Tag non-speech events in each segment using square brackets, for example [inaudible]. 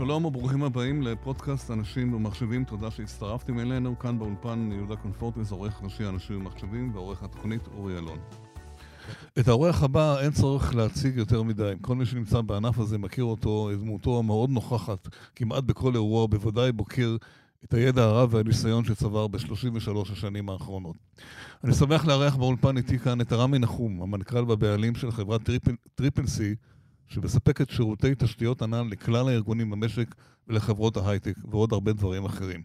שלום וברוכים הבאים לפודקאסט אנשים ומחשבים, תודה שהצטרפתם אלינו. כאן באולפן יהודה קונפורטס, עורך ראשי אנשים ומחשבים, ועורך התוכנית אורי אלון. את האורח הבא אין צורך להציג יותר מדי. כל מי שנמצא בענף הזה מכיר אותו, את דמותו המאוד נוכחת כמעט בכל אירוע, בוודאי מוקיר את הידע הרב והניסיון שצבר ב-33 השנים האחרונות. אני שמח לארח באולפן איתי כאן את רמי נחום, המנכ"ל והבעלים של חברת Triple, Triple C, שמספקת שירותי תשתיות ענן לכלל הארגונים במשק ולחברות ההייטק ועוד הרבה דברים אחרים.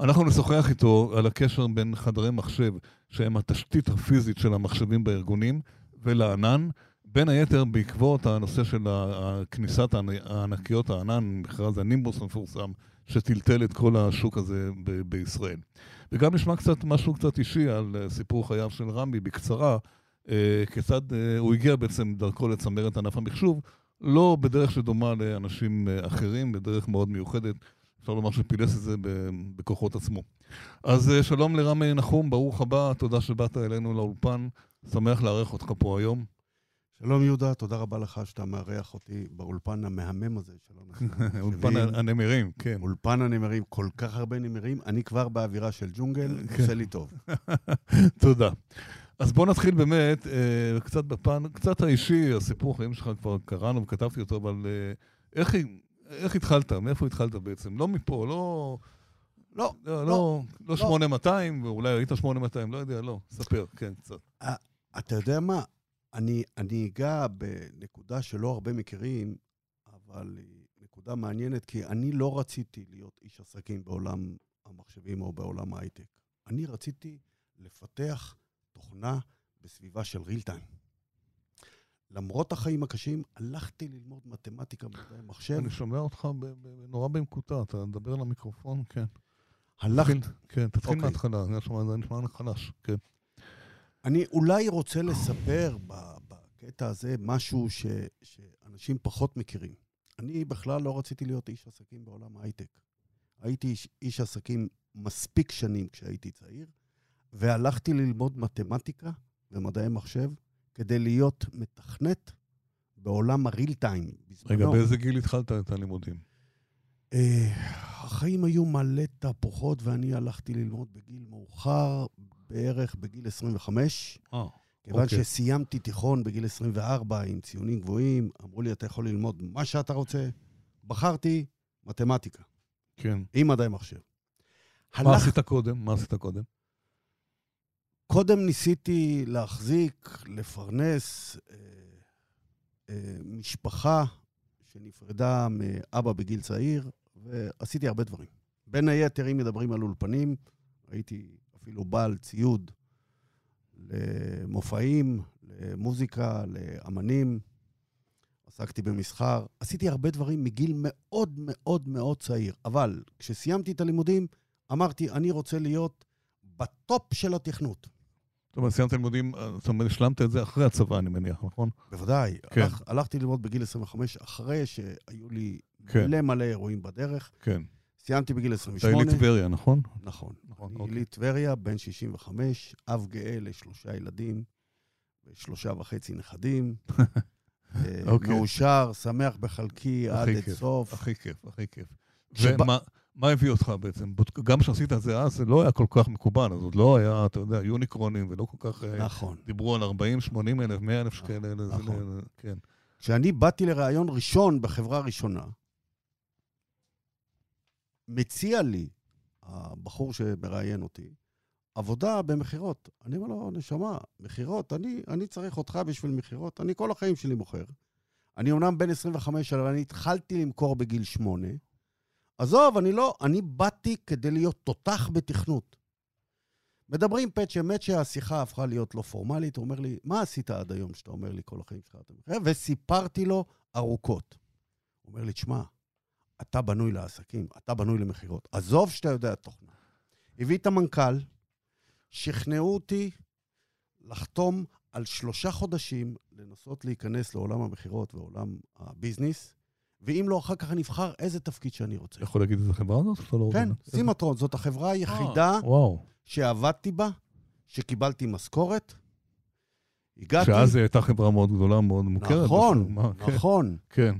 אנחנו נשוחח איתו על הקשר בין חדרי מחשב, שהם התשתית הפיזית של המחשבים בארגונים, ולענן, בין היתר בעקבות הנושא של כניסת הענקיות הענן, מכרז הנימבוס המפורסם, שטלטל את כל השוק הזה ב- בישראל. וגם נשמע קצת משהו קצת אישי על סיפור חייו של רמי בקצרה, כיצד אה, הוא הגיע בעצם דרכו לצמר את ענף המחשוב, לא בדרך שדומה לאנשים אה, אחרים, בדרך מאוד מיוחדת. אפשר לומר שפילס את זה בכוחות עצמו. אז שלום לרמי נחום, ברוך הבא, תודה שבאת אלינו לאולפן, שמח לארח אותך פה היום. שלום יהודה, תודה רבה לך שאתה מארח אותי באולפן המהמם הזה של אנשים. [laughs] אולפן הנמרים, כן. אולפן הנמרים, כל כך הרבה נמרים, אני כבר באווירה של ג'ונגל, כן. עושה לי טוב. [laughs] תודה. אז בוא נתחיל באמת, אה, קצת בפן, קצת האישי, הסיפור החיים שלך כבר קראנו וכתבתי אותו, אבל אה, איך, איך התחלת? מאיפה התחלת בעצם? לא מפה, לא... לא, לא, לא, לא 8200, לא. ואולי היית 8200, לא יודע, לא. ספר, כן, קצת. אה, אתה יודע מה? אני, אני אגע בנקודה שלא הרבה מכירים, אבל היא נקודה מעניינת, כי אני לא רציתי להיות איש עסקים בעולם המחשבים או בעולם ההייטק. אני רציתי לפתח תוכנה בסביבה של real time. למרות החיים הקשים, הלכתי ללמוד מתמטיקה במדעי מחשב. אני שומע אותך נורא במקוטע, אתה מדבר למיקרופון, כן. הלכתי... כן, תתחיל. אוקיי. מההתחלה, זה נשמע חלש, כן. אני אולי רוצה לספר בקטע הזה משהו ש, שאנשים פחות מכירים. אני בכלל לא רציתי להיות איש עסקים בעולם ההייטק. הייתי איש, איש עסקים מספיק שנים כשהייתי צעיר, והלכתי ללמוד מתמטיקה ומדעי מחשב כדי להיות מתכנת בעולם הריל טיים. רגע, באיזה גיל התחלת את הלימודים? אה, החיים היו מלא תהפוכות, ואני הלכתי ללמוד בגיל מאוחר, בערך בגיל 25. אה, כיוון אוקיי. שסיימתי תיכון בגיל 24 עם ציונים גבוהים, אמרו לי, אתה יכול ללמוד מה שאתה רוצה. בחרתי מתמטיקה. כן. עם מדעי מחשב. מה הלך... עשית קודם? מה עשית קודם? קודם ניסיתי להחזיק, לפרנס אה, אה, משפחה שנפרדה מאבא בגיל צעיר, ועשיתי הרבה דברים. בין היתר, אם מדברים על אולפנים, הייתי אפילו בעל ציוד למופעים, למוזיקה, לאמנים, עסקתי במסחר, עשיתי הרבה דברים מגיל מאוד מאוד מאוד צעיר. אבל כשסיימתי את הלימודים, אמרתי, אני רוצה להיות בטופ של התכנות. זאת אומרת, סיימת לימודים, זאת אומרת, השלמת את זה אחרי הצבא, אני מניח, נכון? בוודאי. כן. הלך, הלכתי ללמוד בגיל 25, אחרי שהיו לי כן. מלא מלא אירועים בדרך. כן. סיימתי בגיל 28. אתה יליד טבריה, נכון? נכון. נכון אני אוקיי. יליד טבריה, בן 65, אב גאה לשלושה ילדים ושלושה וחצי נכדים. [laughs] אה, אוקיי. מאושר, שמח בחלקי עד את סוף. הכי כיף, הכי כיף. ומה... מה הביא אותך בעצם? גם כשעשית את זה אז, זה לא היה כל כך מקובל, אז עוד לא היה, אתה יודע, יוניקרונים, ולא כל כך... אה, נכון. דיברו על 40, 80 אלף, 100 אלף שקל, נכון. כן. כשאני באתי לראיון ראשון בחברה ראשונה, מציע לי הבחור שמראיין אותי, עבודה במכירות. אני אומר לו, נשמה, מכירות, אני, אני צריך אותך בשביל מכירות, אני כל החיים שלי מוכר. אני אומנם בן 25, אבל אני התחלתי למכור בגיל 8. עזוב, אני לא, אני באתי כדי להיות תותח בתכנות. מדברים פצ'ה מצ'ה, השיחה הפכה להיות לא פורמלית, הוא אומר לי, מה עשית עד היום שאתה אומר לי כל החיים שלך? וסיפרתי לו ארוכות. הוא אומר לי, תשמע, אתה בנוי לעסקים, אתה בנוי למכירות. עזוב שאתה יודע תוכנה. הביא את המנכ"ל, שכנעו אותי לחתום על שלושה חודשים לנסות להיכנס לעולם המכירות ועולם הביזנס, ואם לא, אחר כך אני אבחר איזה תפקיד שאני רוצה. יכול להגיד איזה חברה זאת? לא כן, סימטרון, זאת החברה היחידה אה, שעבדתי בה, שקיבלתי משכורת. הגעתי... שאז היא הייתה חברה מאוד גדולה, מאוד מוכרת. נכון, כן. נכון. כן.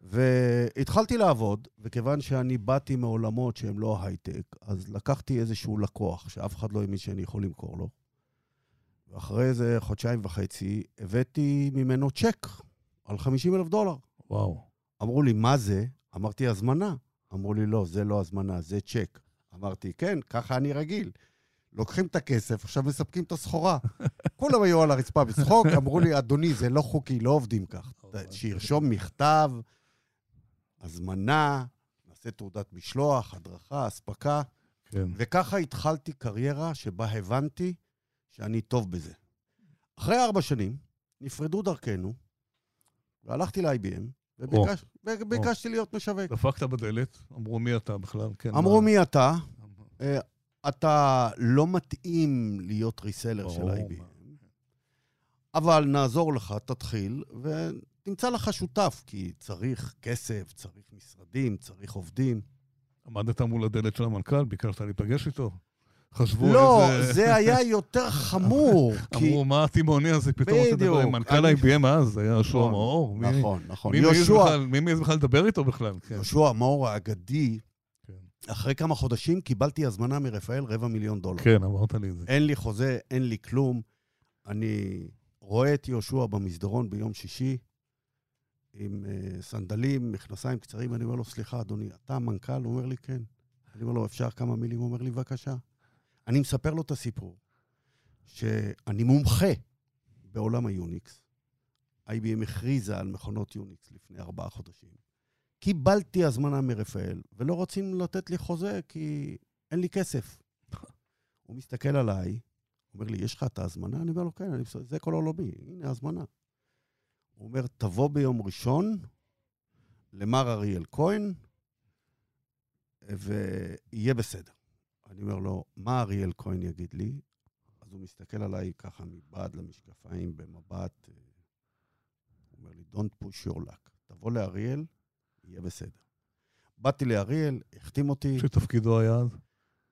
והתחלתי לעבוד, וכיוון שאני באתי מעולמות שהם לא הייטק, אז לקחתי איזשהו לקוח שאף אחד לא האמין שאני יכול למכור לו. ואחרי איזה חודשיים וחצי הבאתי ממנו צ'ק על 50 אלף דולר. וואו. אמרו לי, מה זה? אמרתי, הזמנה. אמרו לי, לא, זה לא הזמנה, זה צ'ק. אמרתי, כן, ככה אני רגיל. לוקחים את הכסף, עכשיו מספקים את הסחורה. [laughs] כולם היו על הרצפה בצחוק, אמרו לי, אדוני, זה לא חוקי, לא עובדים כך. [laughs] שירשום מכתב, הזמנה, נעשה תעודת משלוח, הדרכה, אספקה. כן. וככה התחלתי קריירה שבה הבנתי שאני טוב בזה. אחרי ארבע שנים, נפרדו דרכנו, והלכתי ל-IBM, וביקש, וביקשתי להיות משווק. דפקת בדלת, אמרו מי אתה בכלל, כן. אמרו מה- מי אתה, אה, אתה לא מתאים להיות ריסלר של IBM, מה. אבל נעזור לך, תתחיל, ותמצא לך שותף, כי צריך כסף, צריך משרדים, צריך עובדים. עמדת מול הדלת של המנכ"ל, ביקשת להיפגש איתו? חשבו לא, איזה... זה היה יותר חמור, [laughs] כי... אמרו, מה התימהוני הזה פתאום לדבר בדיוק, עם מנכ"ל אני- ה-IBM אז, היה יהושע נכון, מאור. מי- נכון, נכון. מי מעז יהושע, בכלל- מעז בכלל לדבר איתו בכלל? כן. יהושע מאור האגדי, כן. אחרי כמה חודשים קיבלתי הזמנה מרפאל רבע מיליון דולר. כן, אמרת לי את זה. אין לי חוזה, אין לי כלום. אני רואה את יהושע במסדרון ביום שישי, עם אה, סנדלים, מכנסיים קצרים, אני אומר לו, סליחה, אדוני, אתה המנכ"ל? הוא אומר לי, כן. אני אומר לו, אפשר כמה מילים? הוא אומר לי, בבקשה. אני מספר לו את הסיפור, שאני מומחה בעולם ה UNIX. IBM הכריזה על מכונות UNIX לפני ארבעה חודשים. קיבלתי הזמנה מרפאל, ולא רוצים לתת לי חוזה כי אין לי כסף. [laughs] הוא מסתכל עליי, אומר לי, יש לך את ההזמנה? אני אומר לו, כן, אני, זה כל עולמי, הנה ההזמנה. הוא אומר, תבוא ביום ראשון למר אריאל כהן, ויהיה בסדר. אני אומר לו, מה אריאל כהן יגיד לי? אז הוא מסתכל עליי ככה מבעד למשקפיים במבט, אה, הוא אומר לי, Don't push your luck. תבוא לאריאל, יהיה בסדר. באתי לאריאל, החתים אותי, שתפקידו היה אז?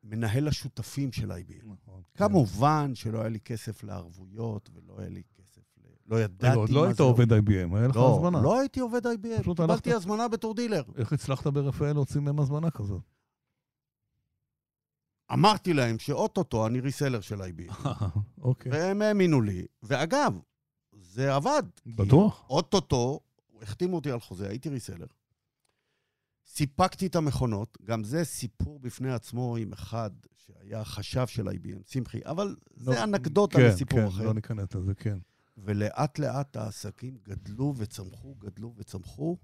מנהל השותפים של IBM. נכון. כמובן שלא היה לי כסף לערבויות ולא היה לי כסף ל... לא ידעתי רגע, מה עוד זה... לא היית עובד IBM, היה לך לא, הזמנה. לא הייתי עובד IBM, קיבלתי הזמנה בתור דילר. איך הצלחת ברפאל להוציא מהם הזמנה כזאת? אמרתי להם שאוטוטו אני reseller של IBM, [laughs] אוקיי. והם האמינו לי. ואגב, זה עבד. בטוח? אוטוטו, החתימו אותי על חוזה, הייתי reseller. סיפקתי את המכונות, גם זה סיפור בפני עצמו עם אחד שהיה חשב של IBM, שמחי, אבל לא, זה אנקדוטה כן, לסיפור כן, אחר. לא ניכנס לזה, כן. ולאט לאט העסקים גדלו וצמחו, גדלו וצמחו,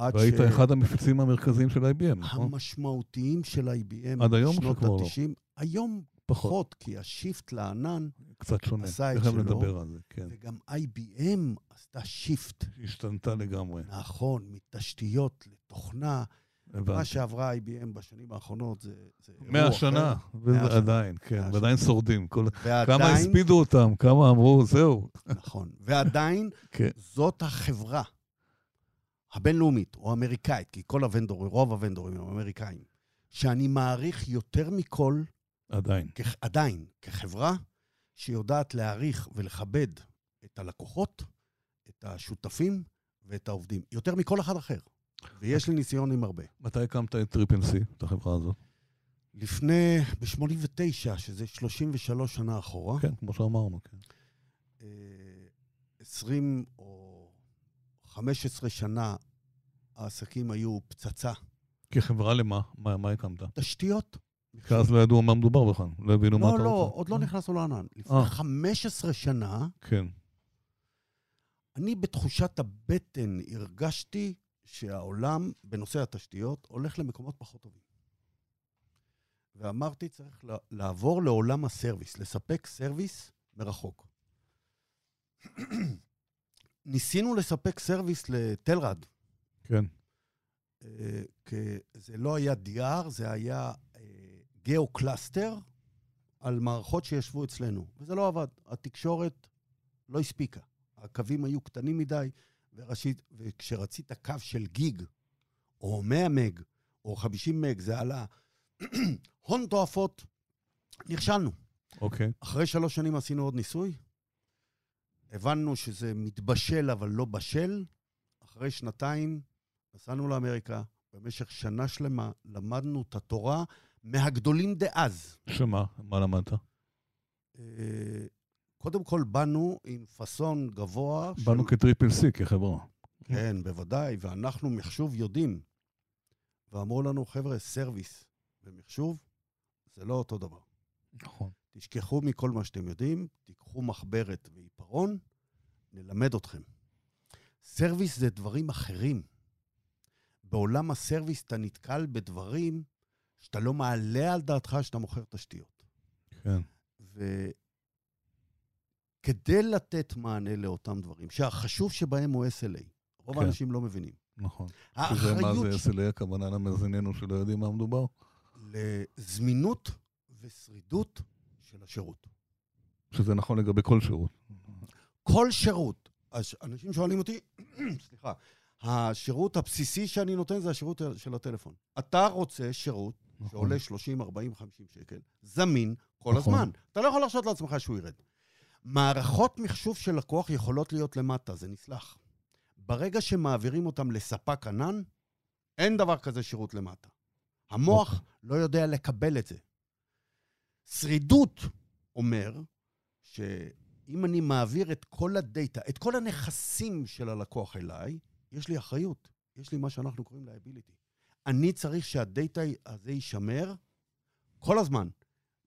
עד היום היית אחד המפיצים המרכזיים של IBM, נכון? המשמעותיים של IBM עד היום בשנות שכבר לא? ה-90, היום פחות. פחות, כי ה shift לענן, קצת שונה. עשה את שלו. נדבר על זה, כן. וגם IBM עשתה shift, השתנתה לגמרי. נכון, מתשתיות לתוכנה. מה הבנתי. שעברה IBM בשנים האחרונות זה, זה מאה. שנה, מאה שנה. וזה עדיין, כן, ועדיין שורדים. כל- כמה ועדיין, הספידו אותם, כמה אמרו, זהו. נכון, ועדיין כן. זאת החברה הבינלאומית או האמריקאית, כי כל ה vendorים, רוב ה vendorים הם אמריקאים, שאני מעריך יותר מכל, עדיין. כ- עדיין, כחברה שיודעת להעריך ולכבד את הלקוחות, את השותפים ואת העובדים, יותר מכל אחד אחר. ויש לי ניסיון עם הרבה. מתי הקמת את טריפל סי, את החברה הזאת? לפני, ב-89, שזה 33 שנה אחורה, כן, כמו שאמרנו, כן. אה, 20 או 15 שנה העסקים היו פצצה. כחברה למה? מה מה הקמת? תשתיות. כי אז לא ידעו מה מדובר בכלל, לא הבינו מה לא, אתה לא, רוצה. עוד לא נכנסנו לענן. לפני אה. 15 שנה, כן. אני בתחושת הבטן הרגשתי שהעולם בנושא התשתיות הולך למקומות פחות טובים. ואמרתי, צריך לעבור לעולם ה service, לספק service מרחוק. [clears throat] [clears throat] ניסינו לספק service לטלרד, כן. אה, זה לא היה DR, זה היה geo-cluster על מערכות שישבו אצלנו, וזה לא עבד. התקשורת לא הספיקה. הקווים היו קטנים מדי, וראשית, וכשרצית קו של גיג, או 100 מג, או 50 מג, זה עלה [clears throat] הון תועפות, נכשלנו. אוקיי. אחרי שלוש שנים עשינו עוד ניסוי, הבנו שזה מתבשל אבל לא בשל. אחרי שנתיים נסענו לאמריקה, במשך שנה שלמה למדנו את התורה מהגדולים דאז. שמה? מה למדת? אה, קודם כל באנו עם פאסון גבוה. באנו של... כטריפל סי, כחברה. כן, בוודאי, ואנחנו מחשוב יודעים. ואמרו לנו, חבר'ה, service ומחשוב זה לא אותו דבר. נכון. תשכחו מכל מה שאתם יודעים, תיקחו מחברת ועיפרון, נלמד אתכם. service זה דברים אחרים. בעולם ה service אתה נתקל בדברים שאתה לא מעלה על דעתך שאתה מוכר תשתיות. כן. וכדי לתת מענה לאותם דברים, שהחשוב שבהם הוא SLA, רוב כן. האנשים לא מבינים. נכון. שזה מה זה SLA, הכוונה למאזיננו שלא יודעים מה מדובר? לזמינות ושרידות של השירות. שזה נכון לגבי כל שירות. כל שירות. אנשים שואלים אותי, [clears throat] סליחה, השירות הבסיסי שאני נותן זה השירות של הטלפון. אתה רוצה שירות נכון. שעולה 30, 40, 50 שקל, זמין כל נכון. הזמן. אתה לא יכול להרשות לעצמך שהוא ירד. מערכות מחשוב של לקוח יכולות להיות למטה, זה נסלח. ברגע שמעבירים אותם לספק ענן, אין דבר כזה שירות למטה. המוח okay. אוקיי. לא יודע לקבל את זה. שרידות אומר שאם אני מעביר את כל הדאטה, את כל הנכסים של הלקוח אליי, יש לי אחריות. יש לי מה שאנחנו קוראים liability. אני צריך שהדאטה הזה יישמר כל הזמן.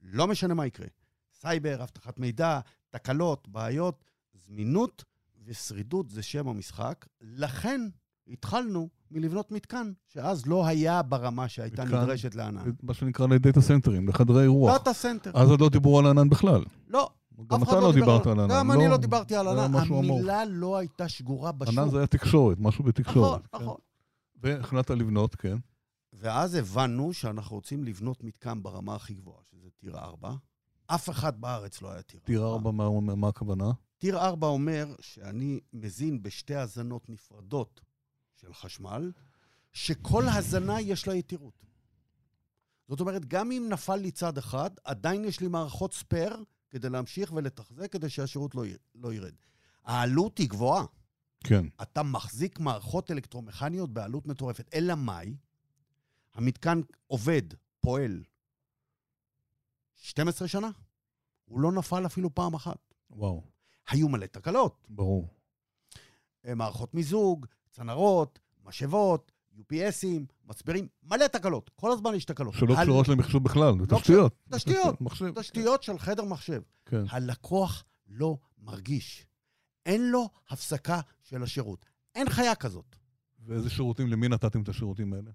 לא משנה מה יקרה. סייבר, אבטחת מידע, תקלות, בעיות, זמינות ושרידות זה שם המשחק. לכן התחלנו מלבנות מתקן, שאז לא היה ברמה שהייתה מתקן, נדרשת לענן. מה שנקרא ל data centerים, לחוות שרתים. data center. אז עוד לא דיברו על ענן בכלל. לא. גם אתה לא, לא דיברת על ענן. גם לא, אני לא דיברתי על ענן. המילה לא הייתה שגורה בשוק. ענן זה היה תקשורת, משהו בתקשורת. נכון, כן. נכון. והחלטת לבנות, כן. ואז הבנו שאנחנו רוצים לבנות מתקן ברמה הכי גבוהה, שזה tier 4. אף אחד בארץ לא היה tier 4. tier 4, מה, מה הכוונה? tier 4 אומר שאני מזין בשתי הזנות נפרדות של חשמל, שכל הזנה יש לה יתירות. זאת אומרת, גם אם נפל לי צד אחד, עדיין יש לי מערכות spare כדי להמשיך ולתחזק כדי שהשירות לא, י... לא ירד. העלות היא גבוהה. כן. אתה מחזיק מערכות אלקטרומכניות בעלות מטורפת. אלא מאי? המתקן עובד, פועל 12 שנה, הוא לא נפל אפילו פעם אחת. וואו. היו מלא תקלות. ברור. אה, מערכות מיזוג, צנרות, משאבות, UPSים, מצברים, מלא תקלות. כל הזמן יש תקלות. שלא. קשורות למחשוב בכלל, זה לא תשתיות. [laughs] תשתיות. תשתיות של חדר מחשב. כן. הלקוח לא מרגיש. אין לו הפסקה של השירות. אין חיה כזאת. ואיזה שירותים, למי נתתם את השירותים האלה?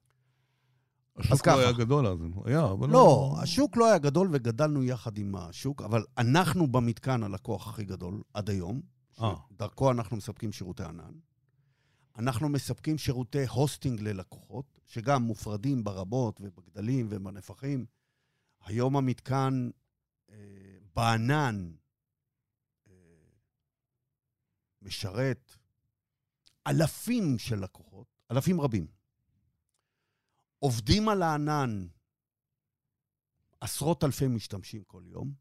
השוק לא היה גדול אז, היה, אבל לא... לא, השוק לא היה גדול וגדלנו יחד עם השוק, אבל אנחנו במתקן הלקוח הכי גדול עד היום. אה. דרכו אנחנו מספקים שירותי ענן. אנחנו מספקים שירותי הוסטינג ללקוחות, שגם מופרדים ברבות ובגדלים ובנפחים. היום המתקן אה, בענן אה, משרת אלפים של לקוחות, אלפים רבים. עובדים על הענן עשרות אלפי משתמשים כל יום,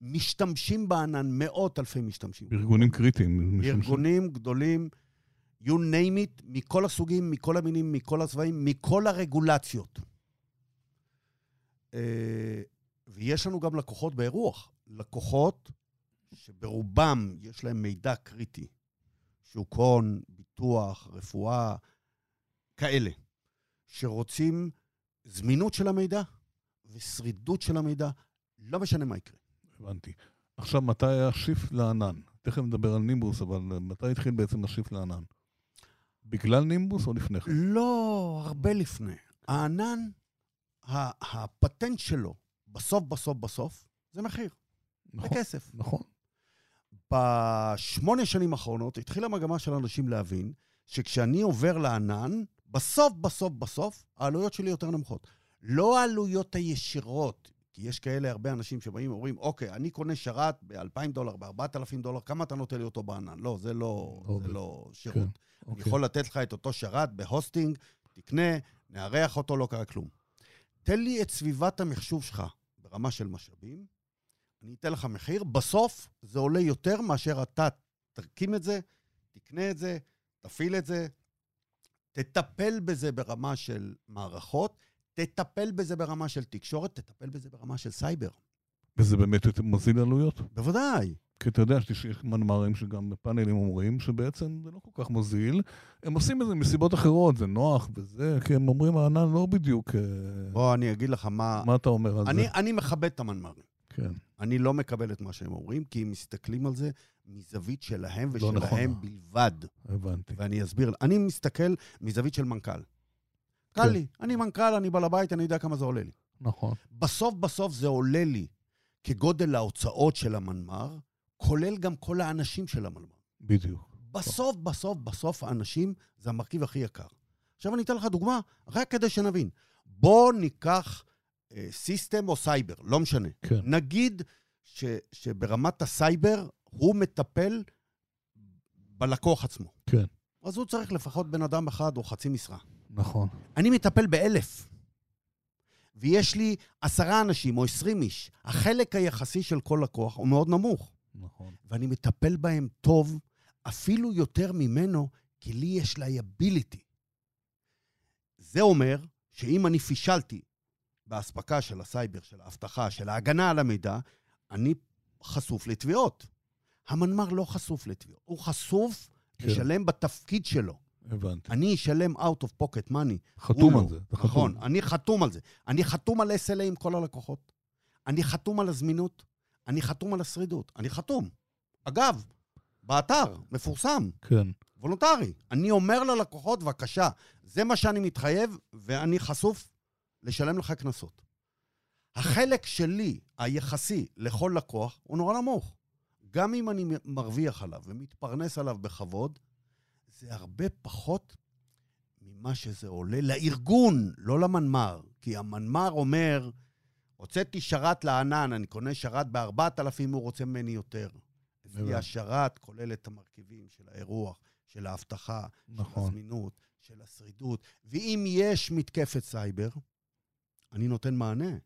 משתמשים בענן מאות אלפי משתמשים. ארגונים קריטיים. ארגונים גדולים, you name it, מכל הסוגים, מכל המינים, מכל הצבעים, מכל הרגולציות. אה, ויש לנו גם לקוחות באירוח. לקוחות שברובם יש להם מידע קריטי. שוק הון, ביטוח, רפואה, כאלה. שרוצים זמינות של המידע ושרידות של המידע, לא משנה מה יקרה. הבנתי. עכשיו, מתי shift לענן? תכף נדבר על נימבוס, אבל מתי התחיל בעצם ה shift לענן? בגלל נימבוס או לפני כן? לא, הרבה לפני. הענן, הפטנט שלו, בסוף, בסוף, בסוף, זה מחיר. נכון, זה כסף. נכון. בשמונה שנים האחרונות התחילה מגמה של אנשים להבין שכשאני עובר לענן, בסוף, בסוף, בסוף, העלויות שלי יותר נמוכות. לא העלויות הישירות, כי יש כאלה הרבה אנשים שבאים ואומרים, אוקיי, אני קונה שרת ב-2,000 דולר, ב-4,000 דולר, כמה אתה נותן לי אותו בענן? לא, זה לא, אוקיי. זה לא שירות. כן, אני אוקיי. יכול לתת לך את אותו שרת ב hosting, תקנה, נארח אותו, לא קרה כלום. תן לי את סביבת המחשוב שלך ברמה של משאבים, אני אתן לך מחיר, בסוף זה עולה יותר מאשר אתה תרקים את זה, תקנה את זה, תפעיל את זה, תטפל בזה ברמה של מערכות, תטפל בזה ברמה של תקשורת, תטפל בזה ברמה של סייבר. וזה באמת מוזיל עלויות? בוודאי. כי אתה יודע שיש מנמ"רים שגם בפאנלים אומרים שבעצם זה לא כל כך מוזיל. הם עושים את זה מסיבות אחרות, זה נוח וזה, כי הם אומרים, הענן לא בדיוק... אה, בוא, אני אגיד לך מה... מה אתה אומר על אני, זה? אני מכבד את המנמ"רים. כן. אני לא מקבל את מה שהם אומרים, כי הם מסתכלים על זה מזווית שלהם לא ושלהם נכונה. בלבד. הבנתי. ואני אסביר. אני מסתכל מזווית של מנכ"ל. קל כן. לי, אני מנכ"ל, אני בעל הבית, אני יודע כמה זה עולה לי. נכון. בסוף בסוף זה עולה לי כגודל ההוצאות של המנמ"ר, כולל גם כל האנשים של המנמ"ר. בדיוק. בסוף, בסוף, בסוף האנשים זה המרכיב הכי יקר. עכשיו אני אתן לך דוגמה, רק כדי שנבין. בוא ניקח אה, system או סייבר, לא משנה. כן. נגיד ש, שברמת הסייבר הוא מטפל בלקוח עצמו. כן. אז הוא צריך לפחות בן אדם אחד או חצי משרה. נכון. אני מטפל באלף, ויש לי עשרה אנשים או עשרים איש. החלק היחסי של כל לקוח הוא מאוד נמוך, נכון. ואני מטפל בהם טוב, אפילו יותר ממנו, כי לי יש liability. זה אומר שאם אני פישלתי באספקה של הסייבר, של האבטחה, של ההגנה על המידע, אני חשוף לתביעות. המנמ"ר לא חשוף לתביעות, הוא חשוף כן. לשלם בתפקיד שלו. הבנתי. אני אשלם out of pocket money. חתום על. זה. נכון. אני חתום על זה. אני חתום על SLA עם כל הלקוחות. אני חתום על הזמינות. אני חתום על השרידות. אני חתום. אגב, באתר, מפורסם, כן. וולונטרי. אני אומר ללקוחות, בבקשה, זה מה שאני מתחייב, ואני חשוף לשלם לך קנסות. החלק שלי, היחסי לכל לקוח, הוא נורא נמוך. גם אם אני מרוויח עליו ומתפרנס עליו בכבוד, זה הרבה פחות ממה שזה עולה לארגון, לא למנמ"ר. כי המנמ"ר אומר, הוצאתי שרת לענן, אני קונה שרת ב-4,000, הוא רוצה ממני יותר. לפי השרת כולל את המרכיבים של האירוח, של האבטחה, של נכון. הזמינות, של השרידות. ואם יש מתקפת סייבר, אני נותן מענה.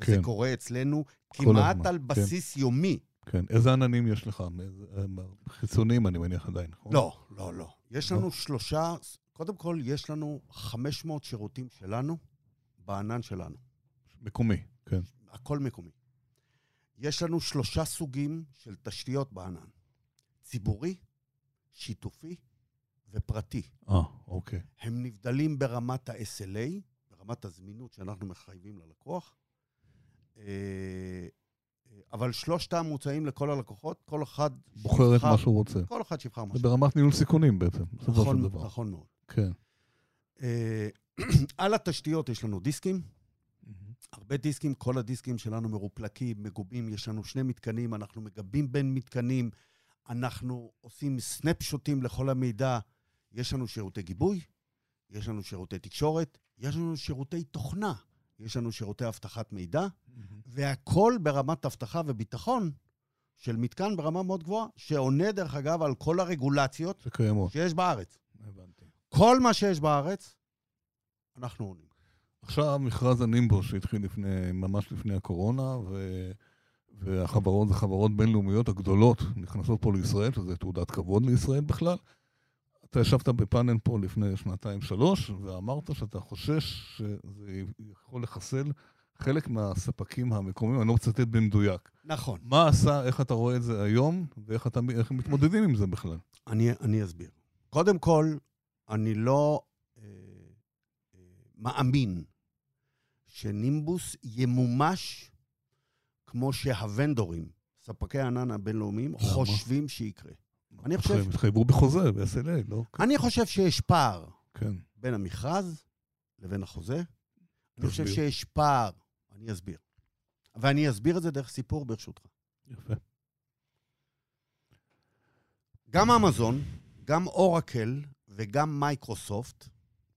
כן. קורה אצלנו כמעט הזמן, על כן. בסיס יומי. כן. איזה עננים יש לך? אה, חיצוניים, אני מניח עדיין, נכון? לא, לא, לא. יש לא. לנו שלושה, קודם כל, יש לנו 500 שירותים שלנו בענן שלנו. מקומי, כן. הכל מקומי. יש לנו שלושה סוגים של תשתיות בענן. ציבורי, שיתופי ופרטי. אה, אוקיי. הם נבדלים ברמת ה-SLA, ברמת הזמינות שאנחנו מחייבים ללקוח, אה, אבל שלושתם מוצעים לכל הלקוחות, כל אחד... בוחר את מה שהוא רוצה. כל אחד שיבחר מה זה שהוא ברמת ניהול סיכונים בעצם, בסופו של נכון, דבר. נכון מאוד. כן. אה, [clears throat] על התשתיות יש לנו דיסקים, הרבה דיסקים, כל הדיסקים שלנו מרופלקים, מגובים, יש לנו שני מתקנים, אנחנו מגבים בין מתקנים, אנחנו עושים סנפשוטים לכל המידע, יש לנו שירותי גיבוי, יש לנו שירותי תקשורת, יש לנו שירותי תוכנה, יש לנו שירותי אבטחת מידע, והכל ברמת אבטחה וביטחון של מתקן ברמה מאוד גבוהה, שעונה, דרך אגב, על כל הרגולציות שקיימות. שיש בארץ. הבנתי. כל מה שיש בארץ, אנחנו עונים. עכשיו מכרז הנימבו שהתחיל לפני, ממש לפני הקורונה, ו... והחברות זה חברות בינלאומיות הגדולות נכנסות פה לישראל, שזה תעודת כבוד לישראל בכלל. אתה ישבת בפאנל פה לפני שנתיים-שלוש, ואמרת שאתה חושש שזה יכול לחסל חלק מהספקים המקומיים, אני לא מצטט במדויק. נכון. מה עשה, איך אתה רואה את זה היום, ואיך אתה, מתמודדים עם זה בכלל? אני, אני אסביר. קודם כל, אני לא אה, אה, מאמין שנימבוס ימומש כמו שהוונדורים, ספקי הענן הבינלאומיים, למה? חושבים שיקרה. אני חושב- הם התחייבו בחוזה, ב-SLA, לא? אני חושב שיש פער כן. בין המכרז לבין החוזה. אני חושב תסביר. שיש פער, אני אסביר. ואני אסביר את זה דרך סיפור, ברשותך. יפה. גם אמזון, גם אורקל וגם מייקרוסופט,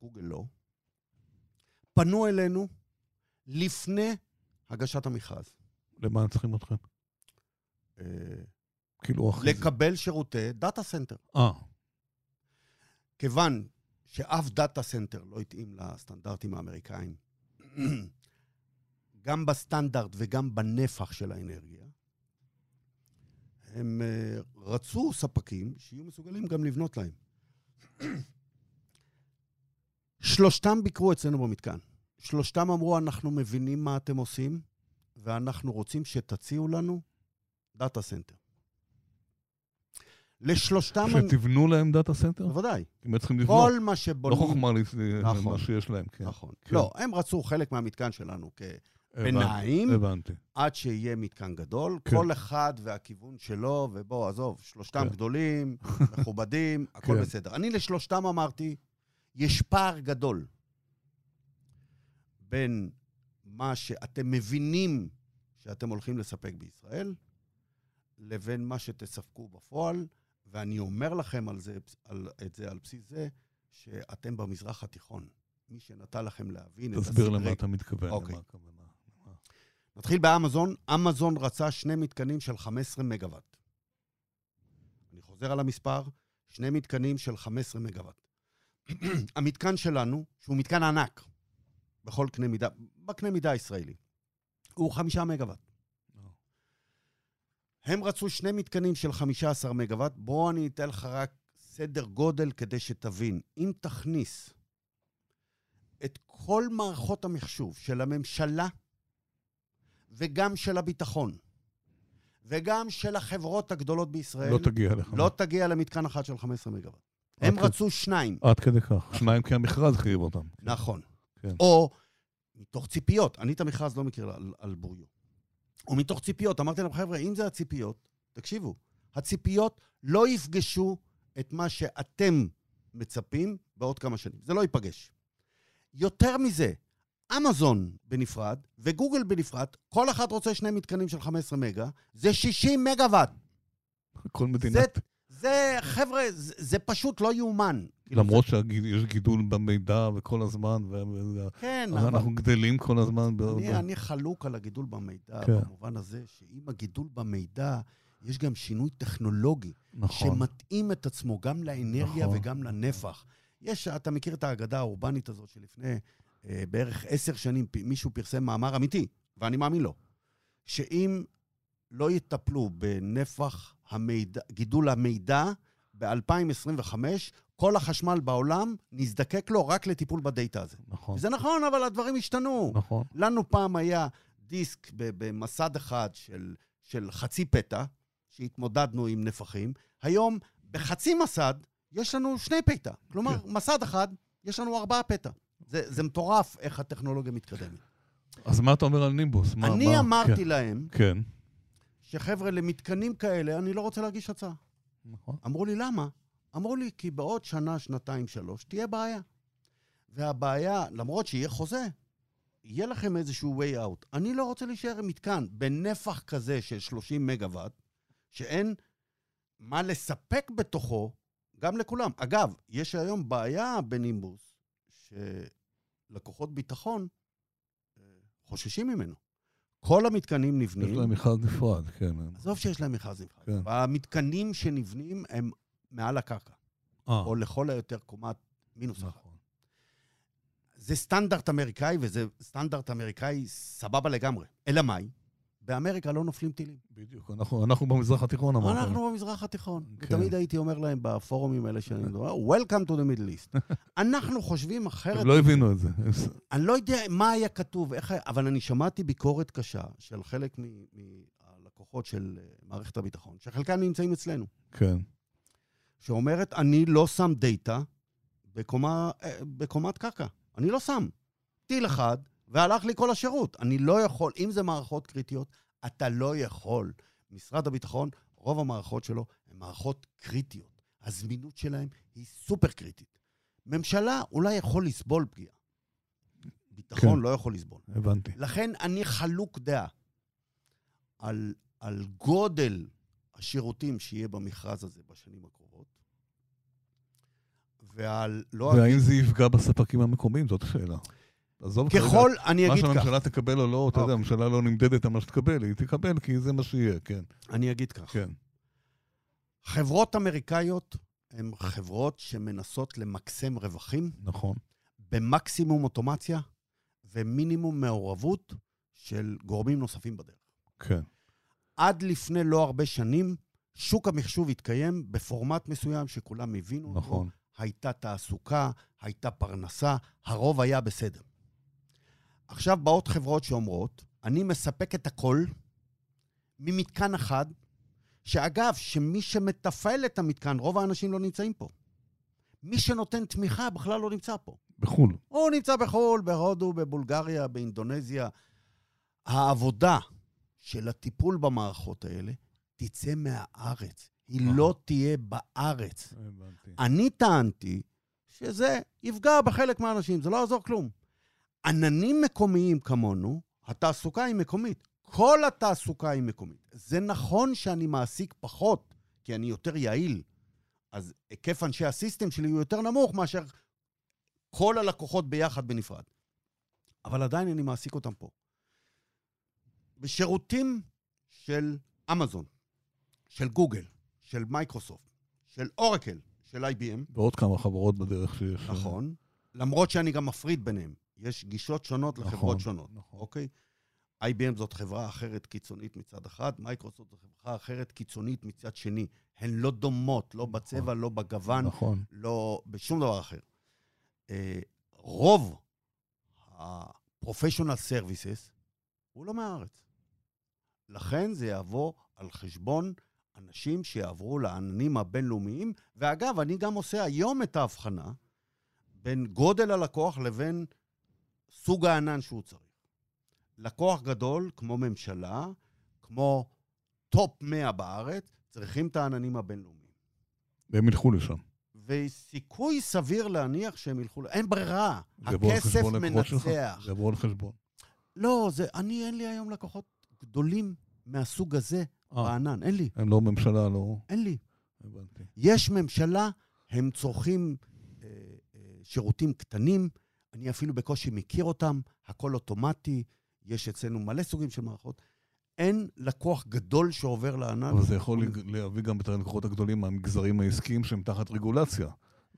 גוגל לא, פנו אלינו לפני הגשת המכרז. למה הם צריכים אתכם? כאילו אחרי זה. לקבל שירותי data center. אה, כיוון שאף data center לא התאים לסטנדרטים האמריקאים, [clears throat] גם בסטנדרט וגם בנפח של האנרגיה, הם אה, רצו ספקים שיהיו מסוגלים גם לבנות להם. [clears throat] שלושתם ביקרו אצלנו במתקן. שלושתם אמרו, אנחנו מבינים מה אתם עושים, ואנחנו רוצים שתציעו לנו data center. לשלושתם... שתבנו להם data center? בוודאי. הם צריכים לבנות. כל מה שבונים... לא חוכמה לי- נכון. מה שיש להם, כן. נכון. כן. לא, הם רצו חלק מהמתקן שלנו כביניים, הבנתי, הבנתי. עד שיהיה מתקן גדול. כן. כל אחד והכיוון שלו, ובוא, עזוב, שלושתם כן. גדולים, [laughs] מכובדים, הכל כן. בסדר. אני לשלושתם אמרתי, יש פער גדול בין מה שאתם מבינים שאתם הולכים לספק בישראל, לבין מה שתספקו בפועל, ואני אומר לכם על זה, על, את זה על בסיס זה, שאתם במזרח התיכון. מי שנתן לכם להבין את תסביר הסדרי... למה אתה מתכוון. אוקיי. למה הכוונה. נתחיל באמזון. אמזון רצה שני מתקנים של 15 מגוואט. אני חוזר על המספר, שני מתקנים של 15 מגוואט. [clears throat] המתקן שלנו, שהוא מתקן ענק, בכל קנה מידה, בקנה מידה הישראלי, הוא חמישה מגוואט. הם רצו שני מתקנים של 15 מגוואט. בואו אני אתן לך רק סדר גודל כדי שתבין. אם תכניס את כל מערכות המחשוב של הממשלה וגם של הביטחון וגם של החברות הגדולות בישראל, לא תגיע לך. לא תגיע למתקן אחד של 15 מגוואט. הם כדי- רצו שניים. עד כדי כך. שניים כי המכרז חייב אותם. נכון. כן. או מתוך ציפיות, אני את המכרז לא מכיר על, על בוריו. או מתוך ציפיות, אמרתי להם, חבר'ה, אם זה הציפיות, תקשיבו, הציפיות לא יפגשו את מה שאתם מצפים בעוד כמה שנים. זה לא ייפגש. יותר מזה, אמזון בנפרד וגוגל בנפרד, כל אחד רוצה שני מתקנים של 15 מגה, זה 60 מגוואט. כל מדינת... זה, חבר'ה, זה, זה פשוט לא יאומן. למרות שיש גידול במידע וכל הזמן, כן, אז אבל אנחנו גדלים כל הזמן. אני, ב- אני חלוק על הגידול במידע, כן. במובן הזה שעם הגידול במידע, יש גם שינוי טכנולוגי, נכון. שמתאים את עצמו גם לאנרגיה נכון. וגם לנפח. יש, אתה מכיר את האגדה האורבנית הזאת שלפני אה, בערך עשר שנים מישהו פרסם מאמר אמיתי, ואני מאמין לו, שאם לא יטפלו בנפח המידע, גידול המידע ב-2025, כל החשמל בעולם נזדקק לו רק לטיפול בדאטה הזה. נכון. זה נכון, אבל הדברים השתנו. נכון. לנו פעם היה דיסק במסד אחד של, של חצי פטה, שהתמודדנו עם נפחים. היום, בחצי מסד, יש לנו שני פטה. כלומר, כן. מסד אחד, יש לנו ארבעה פטה. זה, זה מטורף איך הטכנולוגיה מתקדמת. אז מה אתה אומר על נימבוס? מה- אני מה- אמרתי כן. להם, כן. שחבר'ה, למתקנים כאלה, אני לא רוצה להגיש הצעה. נכון. אמרו לי, למה? אמרו לי, כי בעוד שנה, שנתיים, שלוש, תהיה בעיה. והבעיה, למרות שיהיה חוזה, יהיה לכם איזשהו way out. אני לא רוצה להישאר עם מתקן בנפח כזה של 30 מגוואט, שאין מה לספק בתוכו גם לכולם. אגב, יש היום בעיה בנימבוס, שלקוחות ביטחון אה, חוששים ממנו. כל המתקנים יש נבנים, להם מכרז נפרד, כן. עזוב שיש להם מכרז נפרד. כן. והמתקנים שנבנים הם מעל הקרקע, אה, או לכל היותר קומת מינוס אחת. נכון. זה סטנדרט אמריקאי, וזה סטנדרט אמריקאי סבבה לגמרי. אלא מאי? באמריקה לא נופלים טילים. בדיוק. אנחנו אנחנו במזרח התיכון אמרנו. אנחנו במזרח התיכון. כן. ותמיד הייתי אומר להם בפורומים האלה שאני מדבר, Welcome to the Middle East. [laughs] אנחנו חושבים אחרת. הם לא הבינו את זה. אני לא יודע מה היה כתוב, איך אבל אני שמעתי ביקורת קשה של חלק מ- מהלקוחות של אה, מערכת הביטחון, שחלקם נמצאים אצלנו. כן. שאומרת, אני לא שם דאטה בקומה, אה, בקומת קרקע. אני לא שם. טיל אחד, והלך לי כל השירות. אני לא יכול, אם זה מערכות קריטיות, אתה לא יכול. משרד הביטחון, רוב המערכות שלו הן מערכות קריטיות. הזמינות שלהן היא סופר קריטית. ממשלה אולי יכול לסבול פגיעה. ביטחון כן. לא יכול לסבול. הבנתי. לכן אני חלוק דעה על, על גודל השירותים שיהיה במכרז הזה בשנים הקרובות, ועל... לא והאם אגיד- זה יפגע בספקים המקומיים? זאת השאלה. עזוב כרגע ככל, אני מה אגיד כך, שהממשלה תקבל או לא, אתה יודע, אוקיי. הממשלה לא נמדדת על מה שתקבל, היא תקבל כי זה מה שיהיה, כן. אני אגיד כך. כן. חברות אמריקאיות הן חברות שמנסות למקסם רווחים נכון. במקסימום אוטומציה ומינימום מעורבות של גורמים נוספים בדרך. כן. עד לפני לא הרבה שנים, שוק המחשוב התקיים בפורמט מסוים שכולם הבינו אותו. נכון. הייתה תעסוקה, הייתה פרנסה, הרוב היה בסדר. עכשיו באות חברות שאומרות, אני מספק את הכל ממתקן אחד, שאגב, שמי שמתפעל את המתקן, רוב האנשים לא נמצאים פה. מי שנותן תמיכה בכלל לא נמצא פה. בחו"ל. הוא נמצא בחו"ל, בהודו, בבולגריה, באינדונזיה. העבודה של הטיפול במערכות האלה תצא מהארץ. היא אה. לא תהיה בארץ. הבנתי. אני טענתי שזה יפגע בחלק מהאנשים, זה לא יעזור כלום. עננים מקומיים כמונו, התעסוקה היא מקומית. כל התעסוקה היא מקומית. זה נכון שאני מעסיק פחות, כי אני יותר יעיל, אז היקף אנשי הסיסטם שלי הוא יותר נמוך מאשר כל הלקוחות ביחד בנפרד. אבל עדיין אני מעסיק אותם פה. בשירותים של אמזון, של גוגל, של מייקרוסופט, של אורקל, של IBM, ועוד כמה חברות בדרך שיש. נכון, למרות שאני גם מפריד ביניהם. יש גישות שונות נכון, לחברות שונות, נכון. אוקיי? IBM זאת חברה אחרת קיצונית מצד אחד, מייקרוסופט זאת חברה אחרת קיצונית מצד שני. הן לא דומות, לא בצבע, לא בגוון, נכון. לא בשום דבר אחר. אה, רוב ה-professional services הוא לא מהארץ. לכן זה יבוא על חשבון אנשים שיעברו לעננים הבינלאומיים, ואגב, אני גם עושה היום את ההבחנה בין גודל הלקוח לבין סוג הענן שהוא צריך. לקוח גדול, כמו ממשלה, כמו טופ 100 בארץ, צריכים את העננים הבינלאומיים. והם ילכו לשם. וסיכוי סביר להניח שהם ילכו... אין ברירה. הכסף. מנצח. זה יבוא על חשבון. לא, זה... אני, אין לי היום לקוחות גדולים מהסוג הזה אה, בענן. אין לי. הם לא ממשלה, לא... אין לי. הבנתי. יש ממשלה, הם צורכים אה, אה, שירותים קטנים, אני אפילו בקושי מכיר אותם, הכל אוטומטי, יש אצלנו מלא סוגים של מערכות. אין לקוח גדול שעובר לענן. אבל זה יכול להביא גם את הלקוחות הגדולים מהמגזרים העסקיים שהם תחת רגולציה.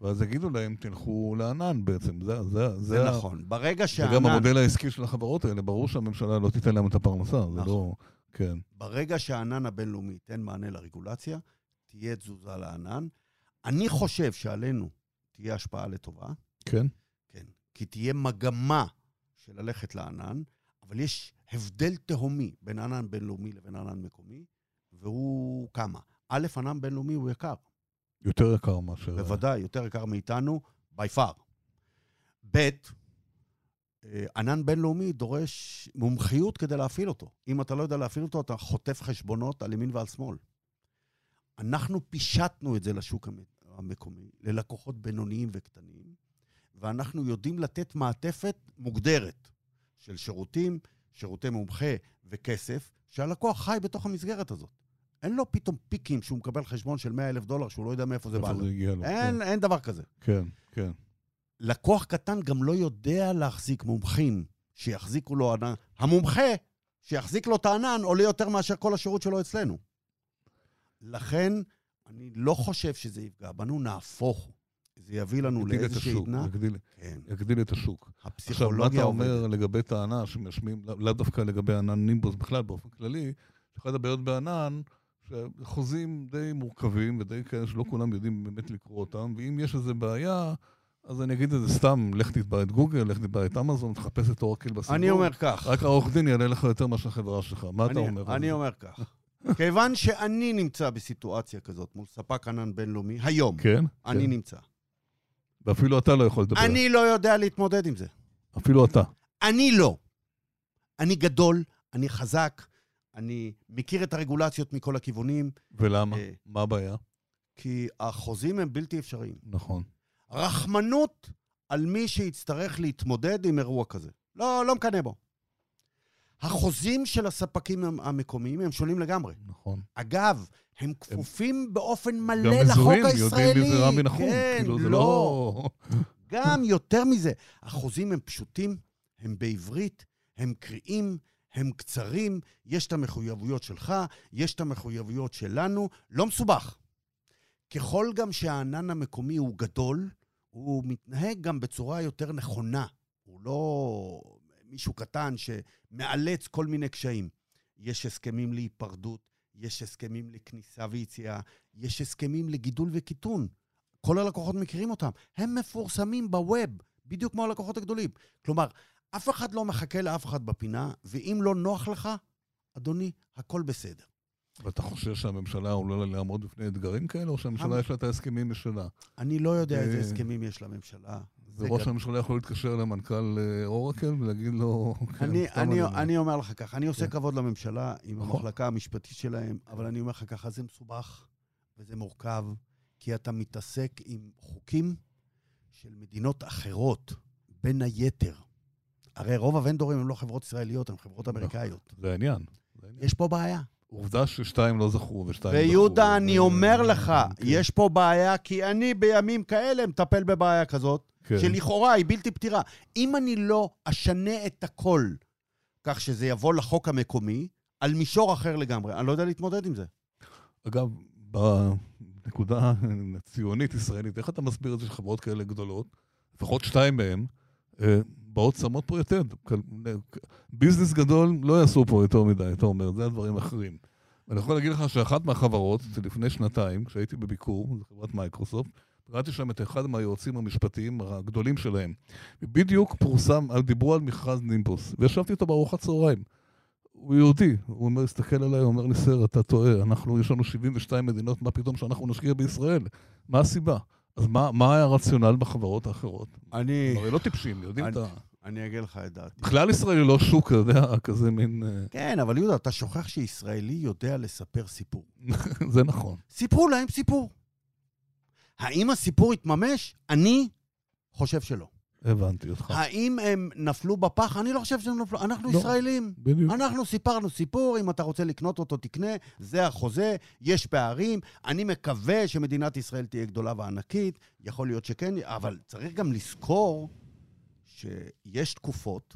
ואז יגידו להם, תלכו לענן בעצם. זה, זה, זה, זה ה- נכון. ברגע זה שהענן... גם המודל העסקי של החברות האלה. ברור שהממשלה לא תיתן להם את הפרנסה. זה נכון. לא... כן. ברגע שהענן הבינלאומי ייתן מענה לרגולציה, תהיה תזוזה לענן. אני חושב שעלינו תהיה השפעה לטובה, כן? כי תהיה מגמה של ללכת לענן, אבל יש הבדל תהומי בין ענן בינלאומי לבין ענן מקומי, והוא כמה? א', ענן בינלאומי הוא יקר, יותר יקר מאשר... בוודאי, יותר יקר מאיתנו, by far. ב', אה, ענן בינלאומי דורש מומחיות כדי להפעיל אותו. אם אתה לא יודע להפעיל אותו, אתה חוטף חשבונות על ימין ועל שמאל. אנחנו פישטנו את זה לשוק המ- המקומי, ללקוחות בינוניים וקטנים, ואנחנו יודעים לתת מעטפת מוגדרת של שירותים, שירותי מומחה וכסף, שהלקוח חי בתוך המסגרת הזאת. אין לו פתאום פיקים שהוא מקבל חשבון של 100 אלף דולר שהוא לא יודע מאיפה זה בא לו. אין, אין דבר כזה. כן, כן. לקוח קטן גם לא יודע להחזיק מומחים שיחזיקו לו ענן. המומחה שיחזיק לו את הענן עולה יותר מאשר כל השירות שלו אצלנו. לכן, אני לא חושב שזה יפגע בנו, נהפוך. הוא. זה יביא לנו לאיזושהי עדנה. יגדיל- כן. יגדיל את השוק. עכשיו, מה אתה. אומר לגבי טענה שמשמיעים, לאו לאו דווקא לגבי ענן נימבוס, בכלל באופן כללי, שאחת הבעיות בענן, שחוזים די מורכבים ודי כאלה שלא כולם יודעים באמת לקרוא אותם, ואם יש איזו בעיה, אז אני אגיד את זה סתם, לך תתבע את גוגל, לך תתבע את אמזון, תחפש את אורקל בסיבוב. אני אומר כך. רק העורך דין יעלה לך יותר מאשר החברה שלך. מה אתה אני- אומר? על אני? אומר כך. כיוון שאני נמצא בסיטואציה כזאת מול ספק ענן בינלאומי, היום, כן? אני כן. נמצא. ואפילו אתה לא יכול לדבר. אני לא יודע להתמודד עם זה. אפילו אתה. אני לא. אני גדול, אני חזק, אני מכיר את הרגולציות מכל הכיוונים, ולמה? אה. מה הבעיה? כי החוזים הם בלתי אפשריים. נכון. רחמנות על מי שיצטרך להתמודד עם אירוע כזה. לא, לא מקנא בו. החוזים של הספקים המ- המקומיים הם שונים לגמרי. נכון. אגב, הם כפופים באופן גם מלא לחוק מזוהים, הישראלי. יודעים מי זה רמי נחום. כן, כאילו, זה לא. לא... [laughs] גם יותר מזה, החוזים הם פשוטים, הם בעברית, הם קריאים, הם קצרים, יש את המחויבויות שלך, יש את המחויבויות שלנו, לא מסובך. ככל גם שהענן המקומי הוא גדול, הוא מתנהג גם בצורה יותר נכונה. הוא לא מישהו קטן שמאלץ כל מיני קשיים. יש הסכמים להיפרדות, יש הסכמים לכניסה ויציאה, יש הסכמים לגידול וקיטון. כל הלקוחות מכירים אותם. הם מפורסמים בווב, בדיוק כמו הלקוחות הגדולים. כלומר, אף אחד לא מחכה לאף אחד בפינה, ואם לא נוח לך, אדוני, הכל בסדר. ואתה חושב שהממשלה עולה לעמוד בפני אתגרים כאלה, או שהממשלה יש לה את ההסכמים משלה? אני לא יודע איזה הסכמים יש לממשלה. וראש הממשלה יכול להתקשר למנכ"ל אה, אורקל ולהגיד לו... כן, אני, אני, אני אומר לך ככה, אני עושה כן. כבוד לממשלה עם נכון. המחלקה המשפטית שלהם, אבל אני אומר לך ככה, זה מסובך וזה מורכב, כי אתה מתעסק עם חוקים של מדינות אחרות, בין היתר. הרי רוב הוונדורים הם לא חברות ישראליות, הם חברות נכון. אמריקאיות. זה העניין. יש פה בעיה. עובדה ששתיים לא זכו ושתיים זכו. ויהודה, אני אומר לך, כן. יש פה בעיה, כי אני בימים כאלה מטפל בבעיה כזאת, כן. שלכאורה היא בלתי פתירה. אם אני לא אשנה את הכל כך שזה יבוא לחוק המקומי, על מישור אחר לגמרי, אני לא יודע להתמודד עם זה. אגב, בנקודה הציונית-ישראלית, איך אתה מסביר את זה שחברות כאלה גדולות, לפחות שתיים מהן, אה, באות שמות פה יתד. ביזנס גדול לא יעשו פה יותר מדי, אתה אומר, זה הדברים האחרים. ואני יכול להגיד לך שאחת מהחברות, לפני שנתיים, כשהייתי בביקור, זו חברת מייקרוסופט, קראתי שם את אחד מהיועצים המשפטיים הגדולים שלהם. בדיוק פורסם, דיברו על מכרז נימבוס, וישבתי איתו בארוחת צהריים. הוא יהודי, הוא אומר, הסתכל עליי, הוא אומר לי, סר, אתה טועה, אנחנו, יש לנו 72 מדינות, מה פתאום שאנחנו נשקיע בישראל? מה הסיבה? אז מה, מה היה הרציונל בחברות האחרות? אני... הרי לא טיפשים, יודעים את ה... אני אגיד לך את דעתי. בכלל ישראל היא לא שוק, אתה יודע, כזה מין... אה, כן, אבל יהודה, אתה שוכח שישראלי יודע לספר סיפור. [laughs] זה נכון. סיפרו להם סיפור. האם הסיפור התממש? אני חושב שלא. הבנתי אותך. האם הם נפלו בפח? אני לא חושב שהם נפלו. אנחנו לא, ישראלים. בדיוק. אנחנו סיפרנו סיפור, אם אתה רוצה לקנות אותו, תקנה, זה החוזה, יש פערים. אני מקווה שמדינת ישראל תהיה גדולה וענקית, יכול להיות שכן, אבל צריך גם לזכור שיש תקופות,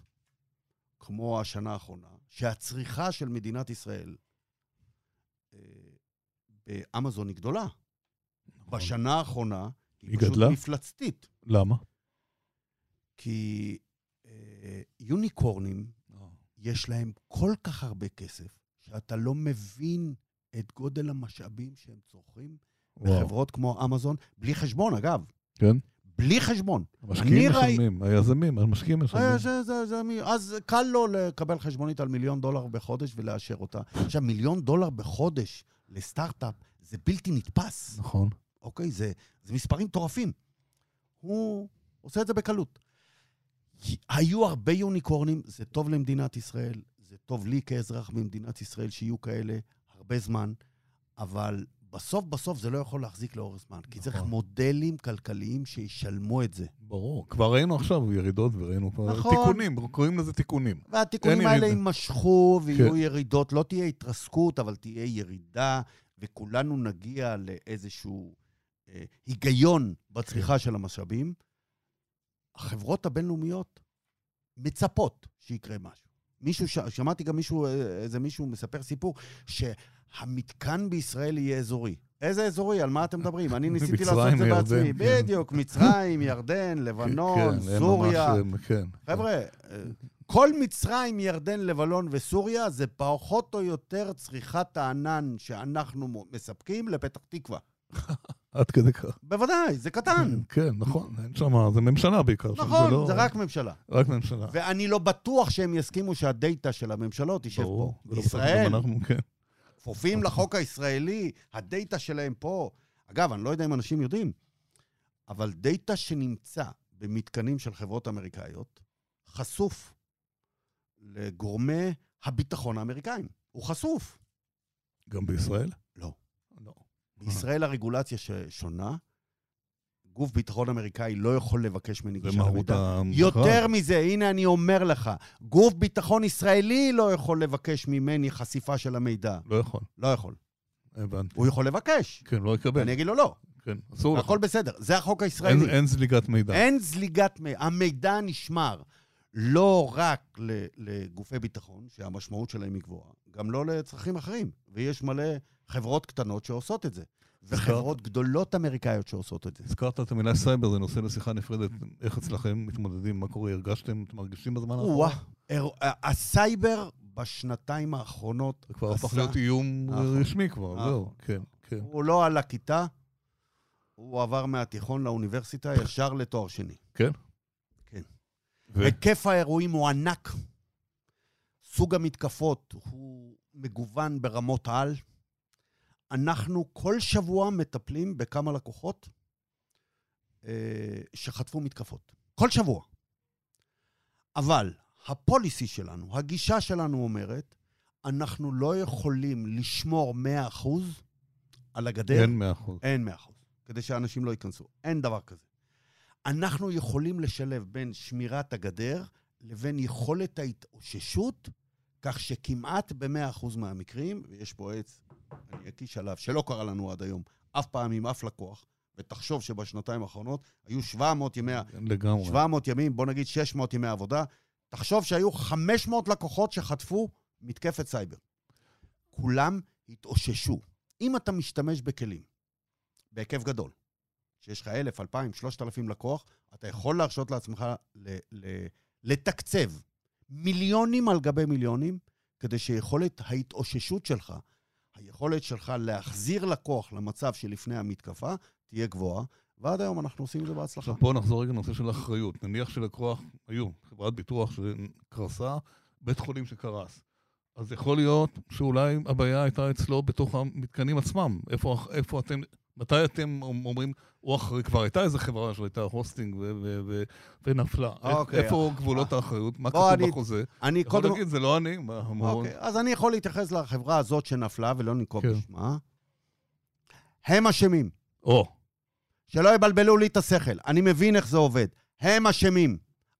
כמו השנה האחרונה, שהצריכה של מדינת ישראל אה, באמזון היא גדולה. נכון. בשנה האחרונה היא, היא פשוט גדלה? מפלצתית. למה? כי אה, יוניקורנים, oh. יש להם כל כך הרבה כסף, שאתה לא מבין את גודל המשאבים שהם צורכים בחברות כמו אמזון, בלי חשבון, אגב. כן. בלי חשבון. המשקיעים משלמים, ראי... היזמים, המשקיעים משלמים. זה, זה, זה, אז קל לו לקבל חשבונית על מיליון דולר בחודש ולאשר אותה. עכשיו, מיליון דולר בחודש לסטארט-אפ זה בלתי נתפס. נכון. אוקיי? זה, זה מספרים מטורפים. הוא עושה את זה בקלות. היו הרבה יוניקורנים, זה טוב למדינת ישראל, זה טוב לי כאזרח במדינת ישראל שיהיו כאלה הרבה זמן, אבל בסוף בסוף זה לא יכול להחזיק לאורך זמן, כי צריך נכון. מודלים כלכליים שישלמו את זה. ברור, כבר ראינו עכשיו ירידות וראינו כבר נכון. תיקונים, קוראים לזה תיקונים. והתיקונים האלה יימשכו ויהיו כן. ירידות, לא תהיה התרסקות, אבל תהיה ירידה, וכולנו נגיע לאיזשהו היגיון בצריכה כן. של המשאבים. החברות הבינלאומיות מצפות שיקרה משהו. מישהו, ש... שמעתי גם מישהו, אה, איזה מישהו מספר סיפור, שהמתקן בישראל יהיה אזורי. איזה אזורי? על מה אתם מדברים? אני [laughs] ניסיתי לעשות את זה בעצמי. כן. בדיוק, מצרים, ירדן, [laughs] לבנון, כן, סוריה. כן. חבר'ה, אה, כל מצרים, ירדן, לבנון וסוריה זה פחות או יותר צריכת הענן שאנחנו מספקים לפתח תקווה. [laughs] עד כדי כך. בוודאי, זה קטן. [laughs] כן, נכון, אין שם, זה ממשלה בעיקר. נכון, זה, לא... זה רק ממשלה. רק ממשלה. ואני לא בטוח שהם יסכימו שהדאטה של הממשלות יישב פה. לא ישראל, כן. כפופים לחוק הישראלי, הדאטה שלהם פה. אגב, אני לא יודע אם אנשים יודעים, אבל דאטה שנמצא במתקנים של חברות אמריקאיות, חשוף לגורמי הביטחון האמריקאים. הוא חשוף. גם בישראל? בישראל הרגולציה שונה. גוף ביטחון אמריקאי לא יכול לבקש ממני גישה למידע. יותר מזה, הנה אני אומר לך, גוף ביטחון ישראלי לא יכול לבקש ממני חשיפה של המידע. לא יכול. לא יכול. הבנתי. הוא יכול לבקש. כן, לא יקבל. אני אגיד לו לא. כן, אסור לך. הכל בסדר, זה החוק הישראלי. אין, אין זליגת מידע. אין זליגת מידע. המידע נשמר לא רק לגופי ביטחון, שהמשמעות שלהם היא גבוהה, גם לא לצרכים אחרים. ויש מלא חברות קטנות שעושות את זה. וחברות גדולות אמריקאיות שעושות את זה. הזכרת את המילה סייבר, זה נושא לשיחה נפרדת. איך אצלכם מתמודדים? מה קורה? הרגשתם? אתם מרגישים בזמן האחרון? הסייבר בשנתיים האחרונות... זה כבר הפך להיות איום רשמי כבר, זהו, כן, כן. הוא לא עלה כיתה, הוא עבר מהתיכון לאוניברסיטה ישר לתואר שני. כן. ו... היקף האירועים הוא ענק. סוג המתקפות הוא מגוון ברמות על. אנחנו כל שבוע מטפלים בכמה לקוחות אה, שחטפו מתקפות. כל שבוע. אבל הפוליסי שלנו, הגישה שלנו אומרת, אנחנו לא יכולים לשמור 100% על הגדר. אין מאה אחוז. אין 100%, כדי שאנשים לא ייכנסו. אין דבר כזה. אנחנו יכולים לשלב בין שמירת הגדר לבין יכולת ההתאוששות, כך שכמעט ב-100% מהמקרים, ויש פה עץ, אני אקיש עליו, שלא קרה לנו עד היום, אף פעם עם אף לקוח, ותחשוב שבשנתיים האחרונות היו 700 ימי, לגמרי. 700 ימים, בוא נגיד 600 ימי עבודה, תחשוב שהיו 500 לקוחות שחטפו מתקפת סייבר. כולם התאוששו. אם אתה משתמש בכלים בהיקף גדול, שיש לך 1,000, 2,000, 3,000 לקוח, אתה יכול להרשות לעצמך ל- ל- לתקצב מיליונים על גבי מיליונים, כדי שיכולת ההתאוששות שלך, היכולת שלך להחזיר לקוח למצב שלפני המתקפה, תהיה גבוהה, ועד היום אנחנו עושים את זה בהצלחה. עכשיו פה נחזור רגע לנושא של אחריות. נניח שלקוח, היו חברת ביטוח שקרסה, בית חולים שקרס. אז יכול להיות שאולי הבעיה הייתה אצלו בתוך המתקנים עצמם. איפה, איפה אתם, מתי אתם אומרים, הוא אחראי, כבר הייתה איזה חברה שהייתה הוסטינג ו- ו- ו- ונפלה. אוקיי. איפה גבולות האחריות? מה בוא, כתוב בחוזה? אני יכול. להגיד, זה לא אני. אוקיי, אז אני יכול להתייחס לחברה הזאת שנפלה, ולא ננקוב כן. בשמה. הם אשמים. או, שלא יבלבלו לי את השכל. אני מבין איך זה עובד. הם אשמים.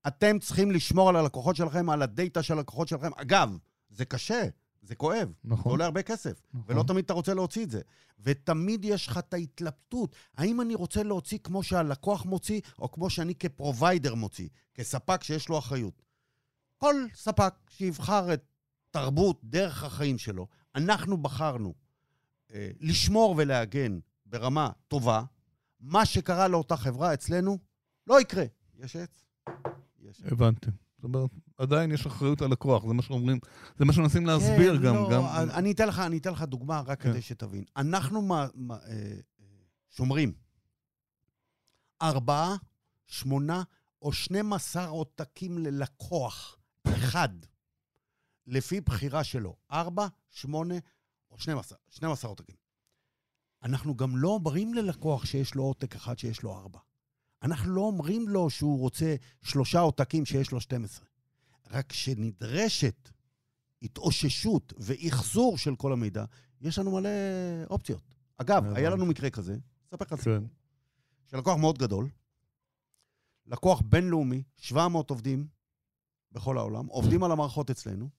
אתם צריכים לשמור על הלקוחות שלכם, על הדאטה של הלקוחות שלכם. אגב, זה קשה, זה כואב, זה נכון. עולה הרבה כסף, נכון. ולא תמיד אתה רוצה להוציא את זה. ותמיד יש לך את ההתלבטות, האם אני רוצה להוציא כמו שהלקוח מוציא, או כמו שאני כפרוביידר מוציא, כספק שיש לו אחריות. כל ספק שיבחר את תרבות, דרך החיים שלו, אנחנו בחרנו אה, לשמור ולהגן ברמה טובה. מה שקרה לאותה חברה אצלנו לא יקרה. יש עץ? יש עץ. הבנתי. זאת אומרת, עדיין יש אחריות על לקוח, זה מה שאומרים, זה מה שמנסים להסביר כן, גם. לא, גם... אני אתן לך, אני אתן לך דוגמה רק כן. כדי שתבין. אנחנו מה, מה, אה, אה, שומרים ארבעה, שמונה או 12 עותקים ללקוח אחד, לפי בחירה שלו. ארבע, שמונה או 12, 12 עותקים. אנחנו גם לא אומרים ללקוח שיש לו עותק אחד שיש לו ארבע. אנחנו לא אומרים לו שהוא רוצה שלושה עותקים שיש לו 12. רק שנדרשת התאוששות ואחזור של כל המידע, יש לנו מלא אופציות. אגב. היה לנו מקרה כזה, אספר לך סיפור, כן. של לקוח מאוד גדול, לקוח בינלאומי, 700 עובדים בכל העולם, עובדים על המערכות אצלנו,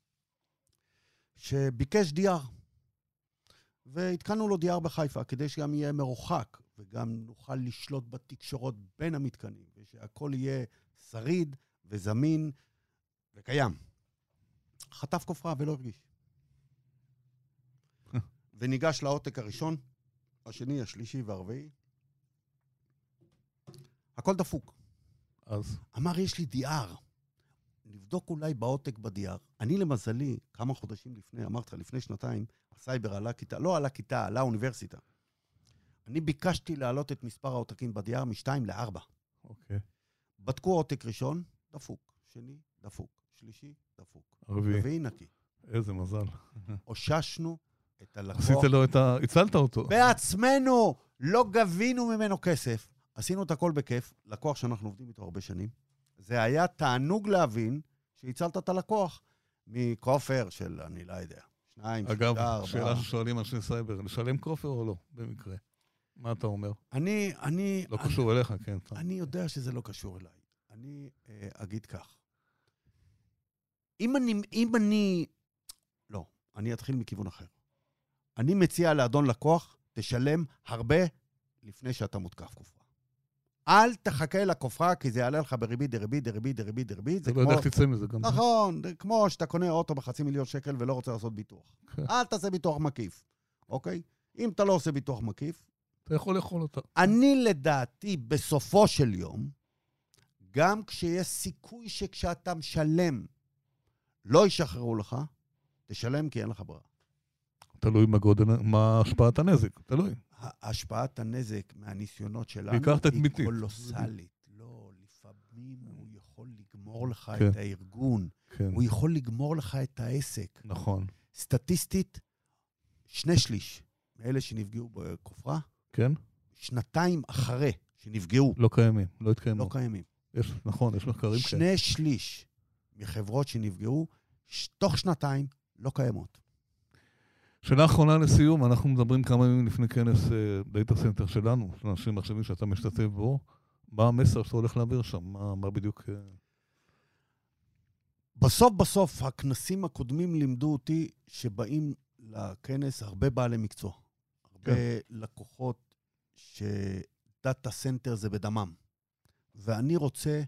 שביקש DR. והתקנו לו DR בחיפה, כדי שגם יהיה מרוחק, וגם נוכל לשלוט בתקשורות בין המתקנים, ושהכול יהיה שריד וזמין וקיים. חטף כופרה ולא הרגיש. [laughs] וניגש לעותק הראשון, השני, השלישי והרביעי. הכל דפוק. אז, אמר, יש לי DR. נבדוק אולי בעותק ב-DR. אני, למזלי, כמה חודשים לפני, אמרתי לך, לפני שנתיים, הסייבר עלה כיתה, לא עלה כיתה, עלה אוניברסיטה. אני ביקשתי להעלות את מספר העותקים ב-DR מ-2 ל-4. אוקיי. בדקו עותק ראשון, דפוק. שני, דפוק. שלישי, דפוק. רביעי. רביעי נקי. איזה מזל. אוששנו את הלקוח. עשית לו את ה... הצלת אותו. בעצמנו, לא גבינו ממנו כסף. עשינו את הכל בכיף, לקוח שאנחנו עובדים איתו הרבה שנים. זה היה תענוג להבין שהצלת את הלקוח מכופר של, אני לא יודע, שניים, אגב, שלושה, ארבעה. שאלה ששואלים אנשי סייבר, לשלם כופר או לא, במקרה? מה אתה אומר? אני, אני... לא אני, קשור אליך, כן. אני יודע שזה לא קשור אליי. אני אה, אגיד כך. אם אני, אם אני... לא, אני אתחיל מכיוון אחר. אני מציע לאדון לקוח, תשלם הרבה לפני שאתה מותקף כופרה. אל תחכה לכופרה, כי זה יעלה לך בריבית דריבית דריבית דריבית דריבית. אתה לא יודע איך תצא מזה גם. נכון, זה כמו שאתה קונה אוטו בחצי מיליון שקל ולא רוצה לעשות ביטוח. כן. אל תעשה ביטוח מקיף, אוקיי? אם אתה לא עושה ביטוח מקיף, אתה יכול לאכול אותה. אני לדעתי, בסופו של יום, גם כשיש סיכוי שכשאתה משלם לא ישחררו לך, תשלם כי אין לך ברירה. תלוי מה גודל, מה השפעת הנזק, תלוי. השפעת הנזק מהניסיונות שלנו היא. קולוסלית. לא, לפעמים הוא יכול לגמור לך כן. את הארגון, כן, הוא יכול לגמור לך את העסק. נכון. סטטיסטית, שני שליש מאלה שנפגעו בכופרה, כן? שנתיים אחרי שנפגעו, לא קיימים, לא התקיימו. לא קיימים. יש, נכון, יש מחקרים כאלה. שני שליש מחברות שנפגעו, ש- תוך שנתיים לא קיימות. שאלה אחרונה לסיום, אנחנו מדברים כמה ימים לפני כנס דאטה סנטר שלנו, של אנשים מחשבים שאתה משתתף בו. מה המסר שאתה הולך להעביר שם? מה, מה בדיוק... אה, בסוף בסוף, הכנסים הקודמים לימדו אותי שבאים לכנס הרבה בעלי מקצוע. הרבה כן. לקוחות שדאטה סנטר זה בדמם. ואני רוצה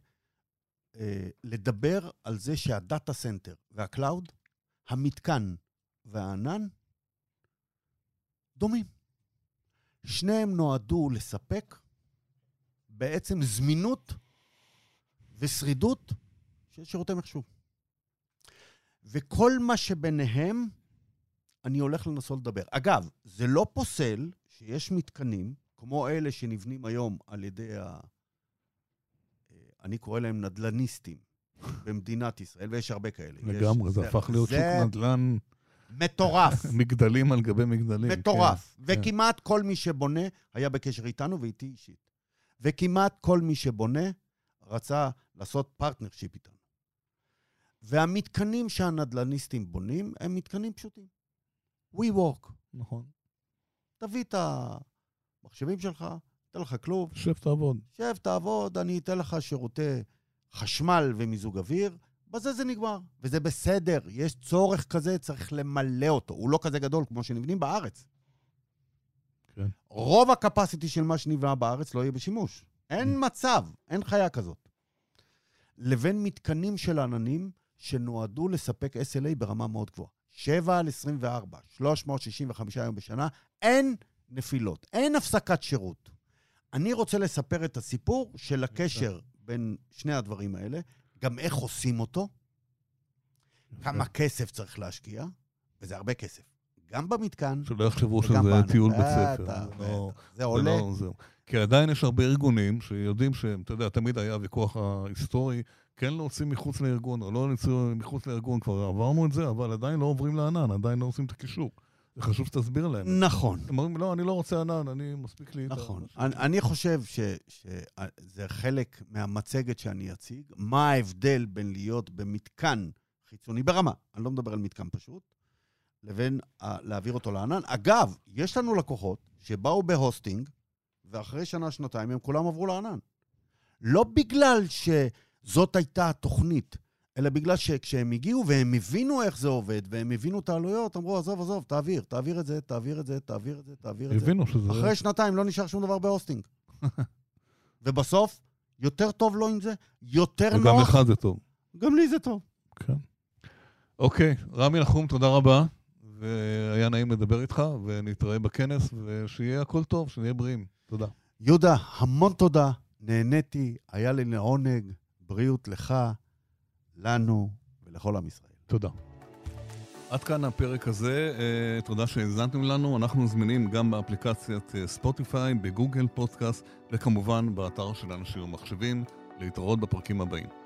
אה, לדבר על זה שהדאטה סנטר והקלאוד, המתקן והענן, דומים. שניהם נועדו לספק בעצם זמינות ושרידות של שירותי מחשוב. וכל מה שביניהם, אני הולך לנסות לדבר. אגב, זה לא פוסל שיש מתקנים, כמו אלה שנבנים היום על ידי ה... אה, אני קורא להם נדל"ניסטים [laughs] במדינת ישראל, ויש הרבה כאלה. יש- לגמרי, זה הפך להיות שוק זה נדל"ן, מטורף. [laughs] מגדלים על גבי מגדלים. מטורף. כן, וכמעט כל מי שבונה היה בקשר איתנו ואיתי אישית. וכמעט כל מי שבונה רצה לעשות partnership איתנו. והמתקנים שהנדל"ניסטים בונים הם מתקנים פשוטים. WeWork. כן, נכון. תביא את המחשבים שלך, אתן לך כלוב, שב תעבוד. שב, תעבוד, אני אתן לך שירותי חשמל ומיזוג אוויר, בזה זה נגמר. וזה בסדר, יש צורך כזה, צריך למלא אותו. הוא לא כזה גדול כמו שנבנים בארץ. כן. רוב הקפסיטי של מה שנבנה בארץ לא יהיה בשימוש. אין מצב, אין חיה כזאת. לבין מתקנים של עננים שנועדו לספק SLA ברמה מאוד גבוהה. 7 על 24, 365 יום בשנה, אין נפילות, אין הפסקת שירות. אני רוצה לספר את הסיפור של הקשר בין שני הדברים האלה, גם איך עושים אותו, כמה כסף צריך להשקיע, וזה הרבה כסף. גם במתקן, שלא יחשבו שזה. טיול בית בטח, ספר. זה. לא- עולה. לא- זהו. כי עדיין יש הרבה ארגונים שיודעים שהם, אתה יודע, תמיד היה ויכוח ההיסטורי, כן להוציא מחוץ לארגון או לא להוציא מחוץ לארגון, כבר עברנו את זה, אבל עדיין לא עוברים לענן, עדיין לא עושים את הקישור. זה חשוב שתסביר להם. נכון. הם אומרים, לא, אני לא רוצה ענן, אני מספיק לי... נכון. אני, אני חושב שזה חלק מהמצגת שאני אציג, מה ההבדל בין להיות במתקן חיצוני ברמה, אני לא מדבר על מתקן פשוט, לבין ה- להעביר אותו לענן. אגב, יש לנו לקוחות שבאו בהוסטינג, ואחרי שנה-שנתיים הם כולם עברו לענן. לא בגלל שזאת הייתה התוכנית, אלא בגלל שכשהם הגיעו והם הבינו איך זה עובד, והם הבינו את העלויות, אמרו, עזוב, עזוב, תעביר, תעביר את זה, תעביר את זה, תעביר את זה, תעביר את זה. הבינו שזה... אחרי שנתיים לא נשאר שום דבר בהוסטינג. [laughs] ובסוף, יותר טוב לו עם זה, יותר וגם נוח. לך זה טוב. גם לי זה טוב. כן. אוקיי, רמי נחום, תודה רבה. והיה נעים לדבר איתך, ונתראה בכנס, ושיהיה הכל טוב, שנהיה בריאים. תודה. יהודה, המון תודה. נהניתי, היה לי לעונג, בריאות לך, לנו ולכל עם ישראל. תודה. עד כאן הפרק הזה, אה, תודה שהאזנתם לנו. אנחנו זמינים גם באפליקציית אה, ספוטיפיי, בגוגל פודקאסט, וכמובן באתר של אנשים ומחשבים. להתראות בפרקים הבאים.